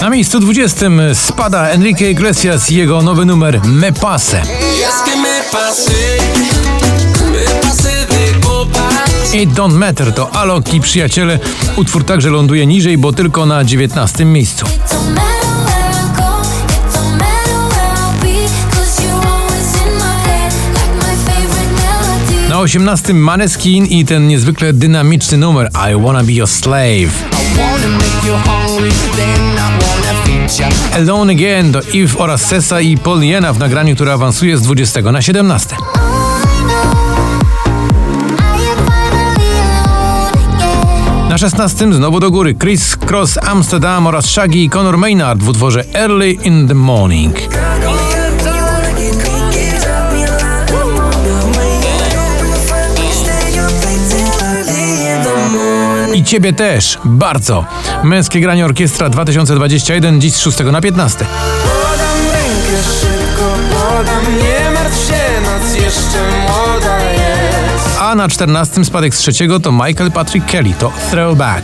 Na miejscu 20 spada Enrique Iglesias i jego nowy numer Me Pase. It Don't Matter to Alok i przyjaciele. Utwór także ląduje niżej, bo tylko na 19 miejscu. Na 18 Maneskin i ten niezwykle dynamiczny numer I Wanna Be Your Slave. Alone Again to Eve oraz Sessa i Paul Jena w nagraniu, które awansuje z 20 na 17. Na 16 znowu do góry Chris Cross Amsterdam oraz Shaggy i Conor Maynard w utworze Early in the Morning. Ciebie też, bardzo. Męskie granie orkiestra 2021, dziś z 6 na 15. Podam rękę szybko, podam, nie martw się, noc jeszcze młoda jest. A na 14 spadek z trzeciego to Michael Patrick Kelly, to Throwback.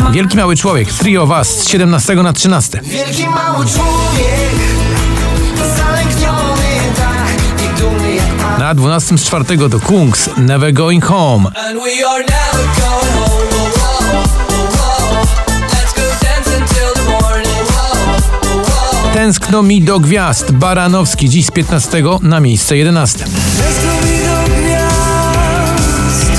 Oh. Wielki Mały Człowiek, Three of Us z 17 na 13. Wielki mały człowiek, Na 12 z czwartego to Kungs, Never Going Home. Tęskno mi do gwiazd, Baranowski, dziś z 15 na miejsce 11. Tęskno mi do gwiazd,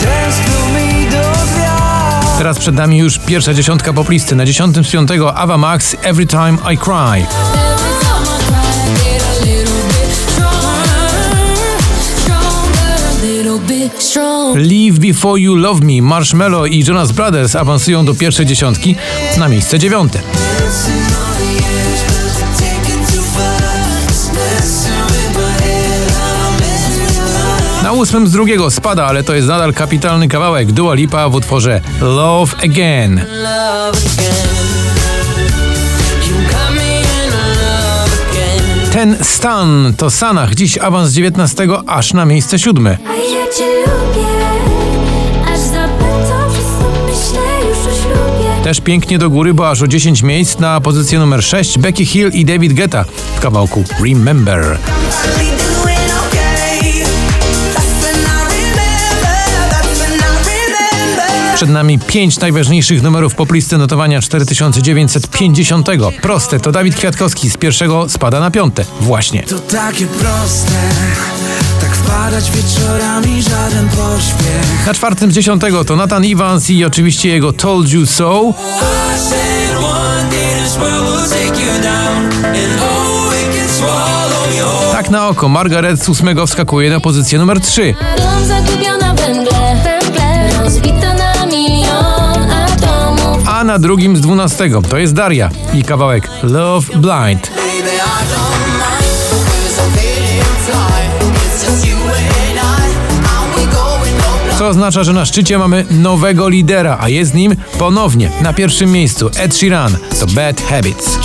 tęskno mi do gwiazd. Teraz przed nami już pierwsza dziesiątka poplisty. Na 10 z 5 Ava Max, Every Time I Cry. Leave Before You Love Me, Marshmello i Jonas Brothers awansują do pierwszej dziesiątki na miejsce dziewiąte. Na ósmym z drugiego spada, ale to jest nadal kapitalny kawałek Dua Lipa w utworze Love Again. Ten stan to Sanach, dziś awans z 19 aż na miejsce siódme. Też pięknie do góry, bo aż o 10 miejsc na pozycję numer 6 Becky Hill i David Guetta w kawałku Remember. Przed nami pięć najważniejszych numerów poplisty notowania 4950. Proste, to Dawid Kwiatkowski z pierwszego spada na piąte. Właśnie. To takie proste, wpadać wieczorami żaden pośpiech. Na czwartym z dziesiątego to Nathan Evans i oczywiście jego Told You So. Tak na oko, Margaret z ósmego wskakuje na pozycję numer 3. Dom zagubiona węgle, węgle, rozbita na milion atomów. A na drugim z dwunastego to jest Daria i kawałek Love Blind. Co oznacza, że na szczycie mamy nowego lidera, a jest nim ponownie na pierwszym miejscu Ed Sheeran to Bad Habits.